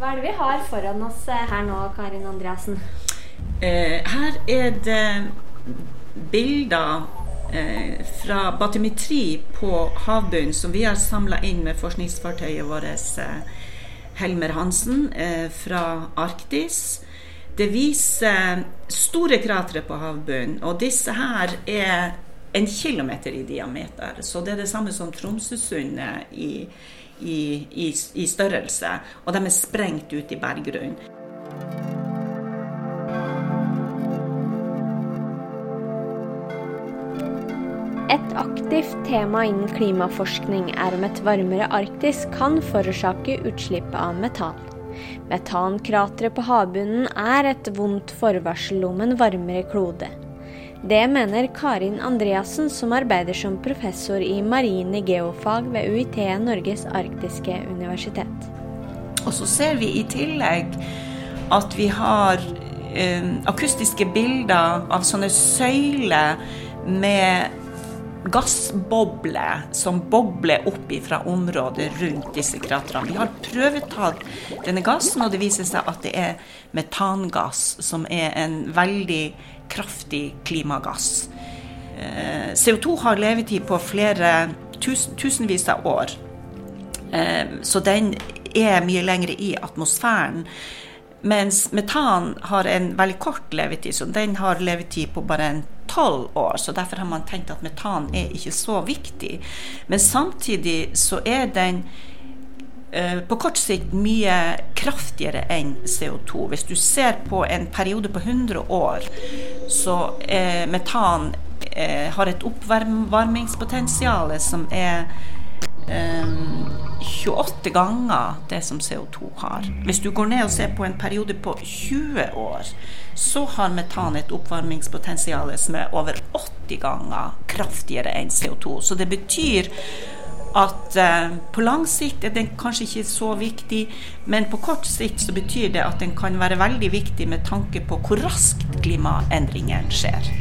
Hva er det vi har foran oss eh, her nå, Karin Andreassen? Eh, her er det bilder eh, fra batimetri på havbunnen som vi har samla inn med forskningsfartøyet vårt eh, Helmer Hansen eh, fra Arktis. Det viser store kratre på havbunnen, og disse her er en kilometer i diameter. Så det er det samme som Tromsøsundet i, i, i, i størrelse. Og de er sprengt ut i berggrunnen. Et aktivt tema innen klimaforskning er om et varmere Arktis kan forårsake utslipp av metan. Metankrateret på havbunnen er et vondt forvarsel om en varmere klode. Det mener Karin Andreassen, som arbeider som professor i marine geofag ved UiT Norges arktiske universitet. Og så ser vi i tillegg at vi har eh, akustiske bilder av sånne søyler med gassbobler som bobler opp fra området rundt disse kraterne. Vi har prøvetatt denne gassen, og det viser seg at det er metangass, som er en veldig kraftig klimagass. Eh, CO2 har levetid på flere tusen, tusenvis av år, eh, så den er mye lengre i atmosfæren. Mens metan har en veldig kort levetid, så den har levetid på bare en tolv år. Så derfor har man tenkt at metan er ikke så viktig. Men samtidig så er den eh, på kort sikt mye kraftigere enn CO2. Hvis du ser på en periode på 100 år, så eh, metan eh, har et oppvarmingspotensial som er 28 ganger det som CO2 har. Hvis du går ned og ser på en periode på 20 år, så har metan et oppvarmingspotensial som er over 80 ganger kraftigere enn CO2. Så det betyr at eh, på lang sikt er den kanskje ikke så viktig, men på kort sikt så betyr det at den kan være veldig viktig med tanke på hvor raskt klimaendringen skjer.